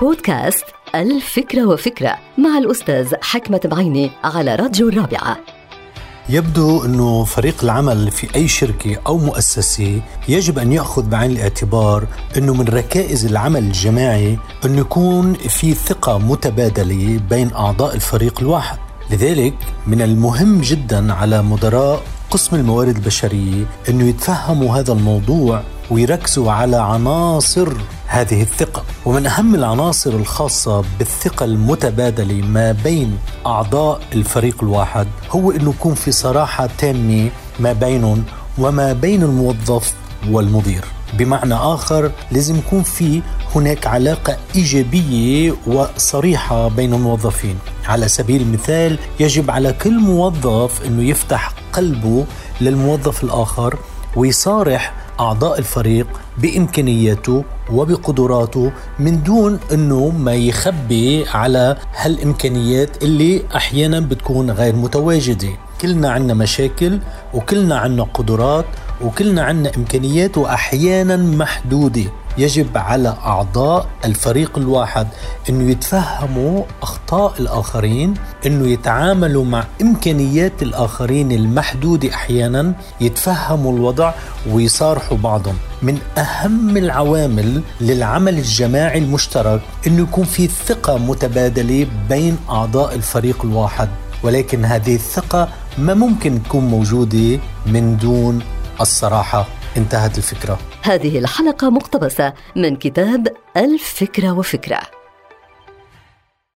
بودكاست الفكرة وفكرة مع الأستاذ حكمة بعيني على راديو الرابعة. يبدو أنه فريق العمل في أي شركة أو مؤسسة يجب أن يأخذ بعين الاعتبار أنه من ركائز العمل الجماعي أنه يكون في ثقة متبادلة بين أعضاء الفريق الواحد. لذلك من المهم جدا على مدراء قسم الموارد البشرية أنه يتفهموا هذا الموضوع ويركزوا على عناصر هذه الثقة. ومن أهم العناصر الخاصة بالثقة المتبادلة ما بين أعضاء الفريق الواحد هو أنه يكون في صراحة تامة ما بينهم وما بين الموظف والمدير. بمعنى آخر لازم يكون في هناك علاقة إيجابية وصريحة بين الموظفين. على سبيل المثال يجب على كل موظف أنه يفتح قلبه للموظف الآخر ويصارح أعضاء الفريق بإمكانياته وبقدراته من دون أنه ما يخبي على هالإمكانيات اللي أحيانا بتكون غير متواجدة. كلنا عنا مشاكل وكلنا عنا قدرات وكلنا عنا إمكانيات وأحيانا محدودة يجب على أعضاء الفريق الواحد أنه يتفهموا أخطاء الآخرين أنه يتعاملوا مع إمكانيات الآخرين المحدودة أحيانا يتفهموا الوضع ويصارحوا بعضهم. من أهم العوامل للعمل الجماعي المشترك أنه يكون في ثقة متبادلة بين أعضاء الفريق الواحد ولكن هذه الثقة ما ممكن تكون موجودة من دون الصراحة انتهت الفكرة. هذه الحلقة مقتبسة من كتاب الفكرة وفكرة.